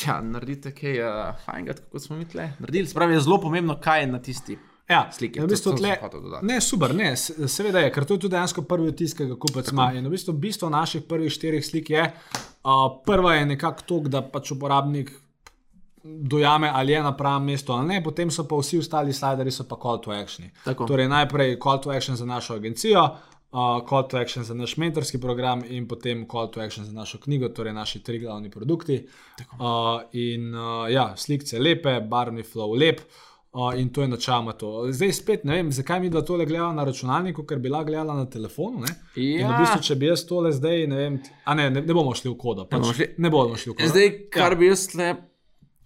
[SPEAKER 2] ja, naredite kaj, uh, fajn, kako smo mi tle naredili. Spravi je zelo pomembno, kaj je na tisti.
[SPEAKER 1] Ja, slike. V bistvu tle, ne, super, ne, seveda je, ker to je tudi dejansko prvi vtis, ki ga kupec ima. In v bistvu bistvo naših prvih štirih slik je, uh, prva je nekako to, da pač uporabnik dojame, ali je na pravem mestu ali ne, potem so pa vsi ostali slideri, so pa call to action. Torej, najprej call to action za našo agencijo, uh, call to action za naš mentorski program in potem call to action za našo knjigo, torej naši tri glavni produkti. Uh, in uh, ja, slike lepe, barvni flow lep. Uh, in to je načeloma to. Zdaj spet ne vem, zakaj mi da tole gledala na računalniku, ker bi lahko gledala na telefonu. Ja. In v ja. bistvu, če bi jaz tole zdaj, ne vem, a ne, ne, ne bomo šli v kodo. Pač, ne bomo šli v kodo.
[SPEAKER 2] Zdaj, kar ja. bi jaz le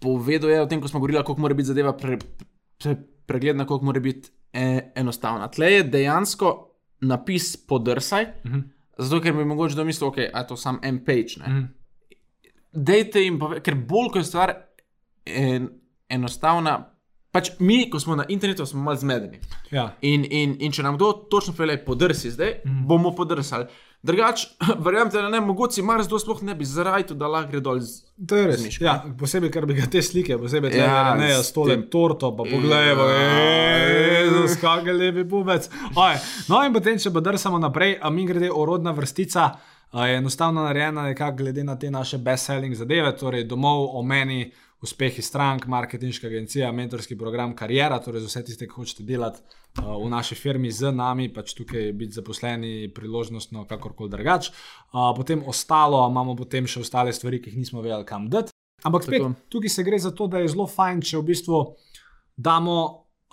[SPEAKER 2] povedal je o tem, ko smo govorili, kako mora biti zadeva pre, pre, pregledna, kako mora biti e, enostavna. Tle je dejansko napis podrsaj, uh mhm. -huh. zato ker bi mogoče domislil, da okay, je to samo en page. Uh -huh. Dejte jim, pove, ker bolj ko je stvar en, enostavna. Pač mi, ko smo na internetu, smo malo zmedeni.
[SPEAKER 1] Ja.
[SPEAKER 2] In, in, in če nam kdo točno pove, podrsi zdaj, mm bomo podrsali. Drugač, verjamete, da ne mogoče, mar zdaj sploh ne bi zaradi, da lahko gre dol z.
[SPEAKER 1] To je res. Ja, posebej, ker bi ga te slike, posebej te ja, ne, s tolem torto, pa pogledaj, ja. skakaj lepi pubec. No in potem, če bo drsamo naprej, a mi grede orodna vrstica, je enostavno narejena nekako glede na te naše best-selling zadeve, torej domov o meni uspehi strank, marketinška agencija, mentorski program, karijera, torej za vse tiste, ki hočete delati uh, v naši firmi z nami, pač tukaj biti zaposleni, priložnostno, kakorkoli drugače. Uh, potem ostalo, imamo potem še ostale stvari, ki jih nismo vedeli, kam dati. Ampak spet, tukaj se gre za to, da je zelo fajn, če v bistvu damo,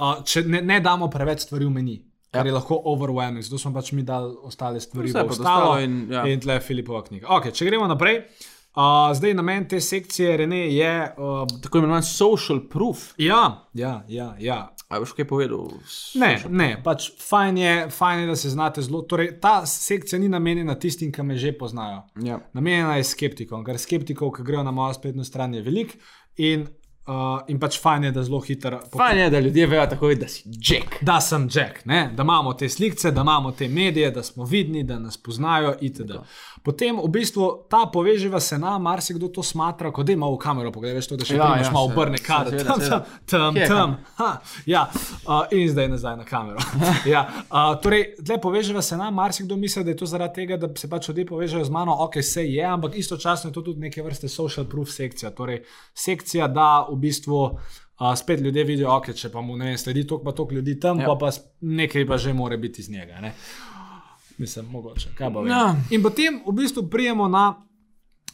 [SPEAKER 1] uh, če ne, ne damo preveč stvari v meni. Kar ja. je lahko overwhelming, zato smo pač mi dali ostale stvari, ki so ostale in, ja. in tle Filipova knjiga. Okay, če gremo naprej. Uh, zdaj, namen te sekcije Rene, je uh,
[SPEAKER 2] tako imenovan social proof.
[SPEAKER 1] Ja, ja, ja. ja.
[SPEAKER 2] Ali boš kaj povedal?
[SPEAKER 1] Ne, ne, pač fajn je, fajn je, da se znate zelo. Torej, ta sekcija ni namenjena tistim, ki me že poznajo.
[SPEAKER 2] Ja.
[SPEAKER 1] Namenjena je skeptikom, ker skeptikov, ki grejo na mojo spletno stran, je veliko. In Uh, in pač fajn je, da zelo hitro
[SPEAKER 2] Fajn je, da ljudje vejo takoj, da si Jack.
[SPEAKER 1] da sem Jack, ne? da imamo te slike, da imamo te medije, da smo vidni, da nas poznajo itd. Potem v bistvu ta poveživa se nam, marsikdo to smatra, kot da ima v kamero, pogledaj, veš to, da še
[SPEAKER 2] Ja,
[SPEAKER 1] imaš
[SPEAKER 2] ja,
[SPEAKER 1] malo obrne kar, tam, tam,
[SPEAKER 2] Kje je
[SPEAKER 1] tam. Ha, ja, uh, in zdaj nazaj na kamero. ja, uh, torej, tle poveživa se nam, marsikdo misli, da je to zaradi tega, da se pač ljudje povežejo z mano, ok, se je, ampak istočasno je to tudi neke vrste social proof sekcija. Torej, sekcija, da v bistvu. Uh, spet ljudje vidijo, okay, če pa mu ne vem, sledi toliko, pa toliko ljudi tam,
[SPEAKER 2] Ja.
[SPEAKER 1] pa, pa nekaj pa že more biti iz njega. Ne? Mislim, mogoče.
[SPEAKER 2] Ja.
[SPEAKER 1] In potem v bistvu prijemo na,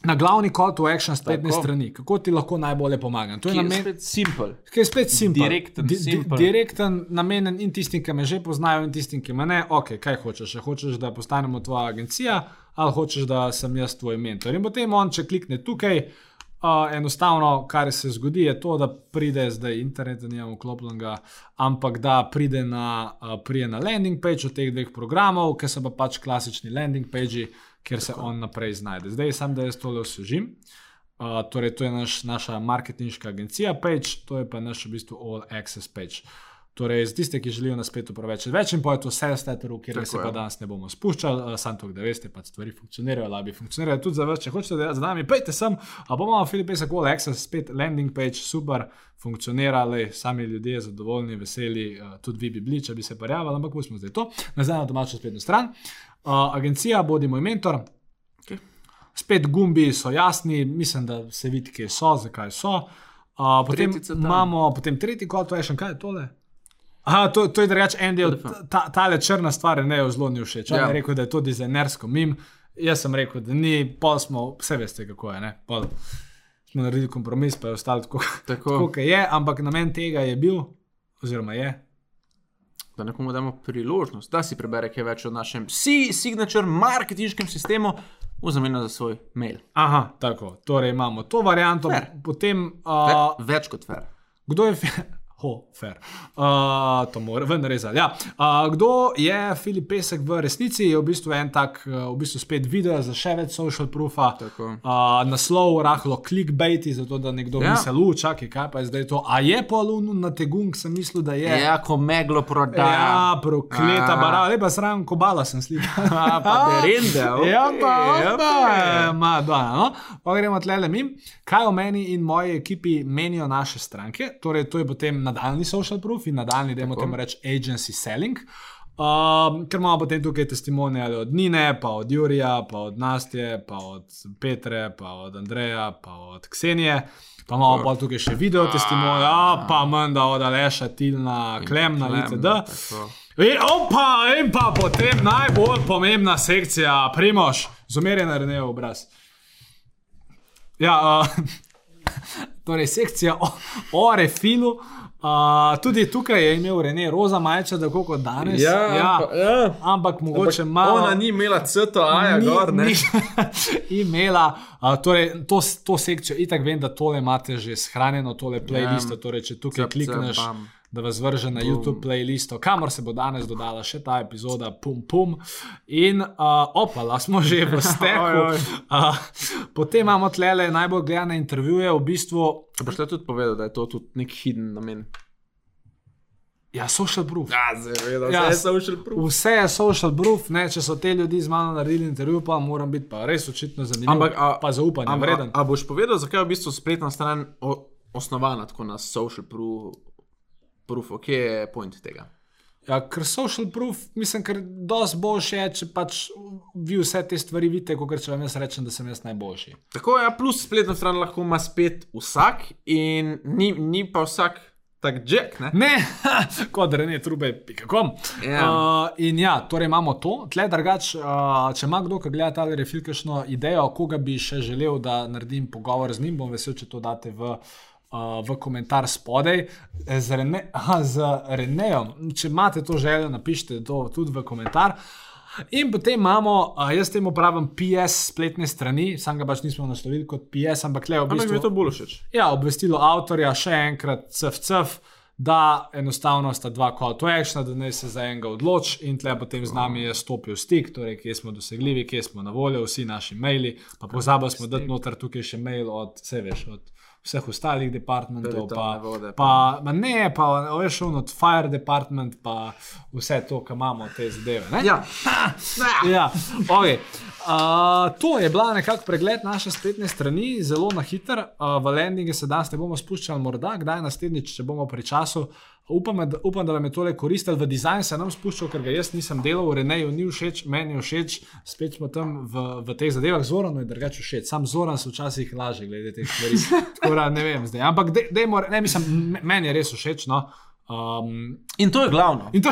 [SPEAKER 1] na glavni call to action spletne
[SPEAKER 2] Tako.
[SPEAKER 1] strani, kako ti lahko najbolje pomagam. To je
[SPEAKER 2] je
[SPEAKER 1] namen,
[SPEAKER 2] spet simpel.
[SPEAKER 1] je spet simpel.
[SPEAKER 2] Direkten,
[SPEAKER 1] Di, di,
[SPEAKER 2] simpel.
[SPEAKER 1] direkten, namenjen in tistim, ki me že poznajo, in tistim, ki me ne. Ok, kaj hočeš? A hočeš, da postanemo tvoja agencija, ali hočeš, da sem jaz tvoj mentor. In potem on, če klikne tukaj. Uh, enostavno, kar se zgodi, je to, da pride zdaj internet, da nimamo vklopljenega, ampak da pride na, uh, pride na landing page od teh dveh programov, ki so pa pač klasični landing page, kjer se on naprej znajde. Zdaj sam, da jaz tole osvežim. Uh, torej, to je naš, naša marketinška agencija page, to je pa naš v bistvu all access page. Torej, za tiste, ki želijo na spletu preveč več, in pa je to sales letteru, kjer
[SPEAKER 2] Tako
[SPEAKER 1] se
[SPEAKER 2] je.
[SPEAKER 1] pa danes ne bomo spuščali, uh, samo to, da veste, pa stvari funkcionirajo, labi funkcionirajo tudi za vas. Če hočete delati z nami, pejte sem, a bomo imeli Filip Pesek access, spet landing page, super, funkcionirali, sami ljudje zadovoljni, veseli, uh, tudi vi bi bili, če bi se prijavili, ampak pustimo zdaj to. Nazaj na domačo spletno stran. Uh, agencija, bodimo mentor,
[SPEAKER 2] Okay.
[SPEAKER 1] Spet gumbi so jasni, mislim, da se vidi, kje so, zakaj so. Uh, potem imamo potem tretji to action, kaj je tole? Aha, to, to je drugače en del, ta, ta črna stvar je ne zelo ni všeč. On
[SPEAKER 2] Ja.
[SPEAKER 1] ja. je rekel, da je to dizajnersko mim, jaz sem rekel, da ni, pol smo, vse veste, kako je. Ne? Pol smo naredili kompromis, pa je ostalo tako,
[SPEAKER 2] Tako,
[SPEAKER 1] tako kot je, ampak namen tega je bil, oziroma je,
[SPEAKER 2] da nekomu damo priložnost, da si prebere kaj več o našem si signature marketinškem sistemu v zameno za svoj mail.
[SPEAKER 1] aha, tako. Torej imamo to varianto,
[SPEAKER 2] Fair.
[SPEAKER 1] potem.
[SPEAKER 2] Ve,
[SPEAKER 1] Uh,
[SPEAKER 2] več kot fair.
[SPEAKER 1] Kdo je, fe- ho, fair. Uh, to mora ven rezati. Ja. Uh, kdo je Filip Pesek v resnici? Je v bistvu en tak, uh, v bistvu spet video za še več social proofa.
[SPEAKER 2] Tako.
[SPEAKER 1] Uh, naslov, rahlo clickbaiti, zato da nekdo
[SPEAKER 2] Ja.
[SPEAKER 1] misli, čakaj, kaj pa je zdaj to. A je polun na tegung, sem mislil, da je.
[SPEAKER 2] Ja, ko meglo prodaja.
[SPEAKER 1] Ja, prokleta
[SPEAKER 2] A.
[SPEAKER 1] barava, lepa sram, kobala sem slikal.
[SPEAKER 2] A, pa derende, okej,
[SPEAKER 1] Ja, pa,
[SPEAKER 2] ja,
[SPEAKER 1] pa, ma, da, no. Pa gremo tle le mim. Kaj o meni in moji ekipi menijo naše stranke? Torej, to je potem nadaljni social proof in nadaljni, da temu reči, agency selling. Um, ker imamo potem tukaj testimonije od Nine, pa od Jurija, pa od Nastje, pa od Petre, pa od Andreja, pa od Ksenije. Pa imamo pa tukaj še video testimonije, ja, pa menda od Aleša, Tilna, Klemna, itd. In, opa, in pa potem najbolj pomembna sekcija, Primoš, zumerjen Renejo obraz. Ja, uh, torej sekcija o, o refilu. Uh, tudi tukaj je imel Rene roza majča, tako kot danes.
[SPEAKER 2] Ja,
[SPEAKER 1] ja,
[SPEAKER 2] ampak- ja.
[SPEAKER 1] ampak mogoče malo.
[SPEAKER 2] Ona ni imela CTO, aja,
[SPEAKER 1] ni-
[SPEAKER 2] gor, ne.
[SPEAKER 1] ni imela. Uh, torej, to, to sekcijo, itak vem, da tole imate že shranjeno, tole playlisto. Torej, če tukaj
[SPEAKER 2] cap,
[SPEAKER 1] klikneš,
[SPEAKER 2] bam.
[SPEAKER 1] Da vas vrže na YouTube playlisto, kamor se bo danes dodala še ta epizoda, pum pum. In uh, opala smo že v steku. Uh, potem imamo tlele najbolj gledane intervjuje, v bistvu.
[SPEAKER 2] Pa še tudi povedal, da je to tudi nek hidden namen.
[SPEAKER 1] Ja, social proof.
[SPEAKER 2] Ja, seveda,
[SPEAKER 1] Ja,
[SPEAKER 2] vse je social proof.
[SPEAKER 1] Vse je social proof, ne, če so te ljudi z mano naredili intervju, pa moram biti pa res očitno zanimiv.
[SPEAKER 2] Ampak, a-
[SPEAKER 1] pa zaupanje
[SPEAKER 2] Ampak, a, a boš povedal, zakaj je v bistvu spletna stran o, osnovana tako na social proof, proof kje je point tega?
[SPEAKER 1] Ja, ker social proof, mislim, ker dosti boljše je, če pač vi vse te stvari vidite, kot če vam jaz rečem, da sem jaz najboljši.
[SPEAKER 2] Tako je, ja, plus spletna stran lahko ima spet vsak, in ni, ni pa vsak tak jack. Ne?
[SPEAKER 1] Ne, kot rene trube, pikakom.
[SPEAKER 2] Ja.
[SPEAKER 1] Uh, in ja, torej imamo to. Tle drugač, uh, če ima kdo, ki gleda ta refil, kakšno idejo, koga bi še želel, da naredim pogovor z njim, bom vesel, če to date v. Uh, v komentar spodaj z, Rene, aha, z Renejem. Če imate to željo, napišite to tudi v komentar. In potem imamo, uh, jaz temu pravim, PS spletne strani, sam ga pač nismo naslovili kot PS, ampak le v
[SPEAKER 2] Ampak mi je to bolj všeč.
[SPEAKER 1] Ja, obvestilo avtorja, še enkrat, cf-cf, da enostavno sta dva call to action, da naj se za enega odloči in tle potem z nami je stopil stik, torej kje smo dosegljivi, kje smo na voljo, vsi naši maili. Pa pozabili smo dati noter tukaj še mail od, vse veš, od vseh ostalih departmentov. Pa,
[SPEAKER 2] vode,
[SPEAKER 1] pa, ma ne, pa veš, od fire department, pa vse to, kar imamo, te zadeve. ne?
[SPEAKER 2] Ja.
[SPEAKER 1] Ja, okay. Uh, to je bila nekakšen pregled naše spletne strani, zelo na hiter. Uh, v landinge se danes ne bomo spuščali, morda kdaj naslednjič, če bomo pri času. Upam, upam, da vam je tole koristilo. V dizajn se nam spuščal, ker ga jaz nisem delal, Reneju ni všeč, meni je všeč, spet smo tam v, v teh zadevah. Zoran je drugače všeč, sam Zoran se včasih laže glede teh stvari. Tako da ne vem zdaj. Ampak de, dejmo, ne, mislim, me- meni je res všeč. No. Um,
[SPEAKER 2] In to je glavno.
[SPEAKER 1] in to,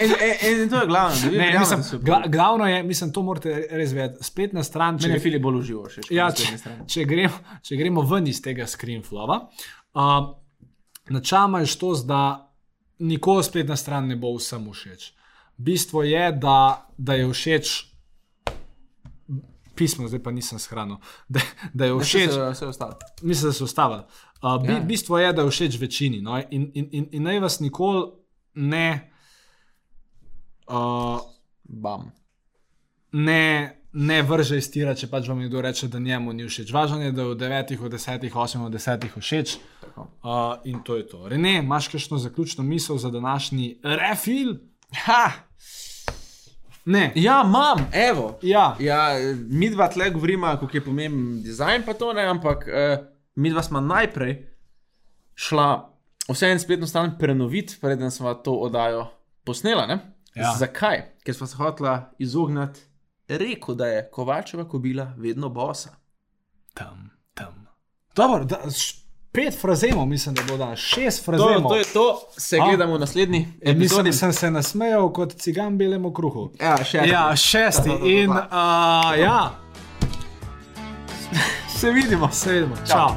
[SPEAKER 2] In, in, in to je glavno.
[SPEAKER 1] Ne,
[SPEAKER 2] verjamete,
[SPEAKER 1] mislim, gla, glavno je, mislim, to morate res vedeti. Spletna stran, če,
[SPEAKER 2] Meni je Filip bolj užival še.
[SPEAKER 1] ja, če, če, gremo, če gremo ven iz tega screenflova, uh, načama je to, da nikoli spletna stran ne bo vsem všeč. Bistvo je, da, da je všeč. Pismo, zdaj pa nisem shranil. Da, da je všeč,
[SPEAKER 2] Vse, vse ostalo.
[SPEAKER 1] mislim, da so ustavili. Uh, bi,
[SPEAKER 2] Ja.
[SPEAKER 1] bistvo je, da je všeč večini. No? In, in, in, in naj vas nikoli ne. Uh,
[SPEAKER 2] Bam.
[SPEAKER 1] ne, ne vrže iz tira, če pač vam nekdo reče, da njemu ni všeč. Važno je, da je v 9, v 10, 8, v 10 všeč. Uh, in to je to. Rene, imaš kakšno zaključno misel za današnji refil?
[SPEAKER 2] Ha!
[SPEAKER 1] Ne.
[SPEAKER 2] Ja, imam, evo.
[SPEAKER 1] Ja.
[SPEAKER 2] Ja, mi dva tle govorimo, kako je pomemben dizajn, pa to ne, ampak eh, mi dva smo najprej šla vse en spletno stran prenoviti, preden smo to oddajo posnela. Ne?
[SPEAKER 1] Ja.
[SPEAKER 2] Zakaj? Ker smo se hotela izogniti reku, da je Kovačeva kobila vedno bosa.
[SPEAKER 1] Tam, tam. Dobro, da, pet frazemov, mislim, da bo danes šest
[SPEAKER 2] To,
[SPEAKER 1] frazemov.
[SPEAKER 2] to je to, se
[SPEAKER 1] A?
[SPEAKER 2] gledamo v naslednji
[SPEAKER 1] E, mislim,
[SPEAKER 2] epizodi.
[SPEAKER 1] da sem se nasmejal kot cigan belemu kruhu.
[SPEAKER 2] Ja, še
[SPEAKER 1] Ja, šesti. In uh, ja,
[SPEAKER 2] se vidimo.
[SPEAKER 1] se vidimo. Čau.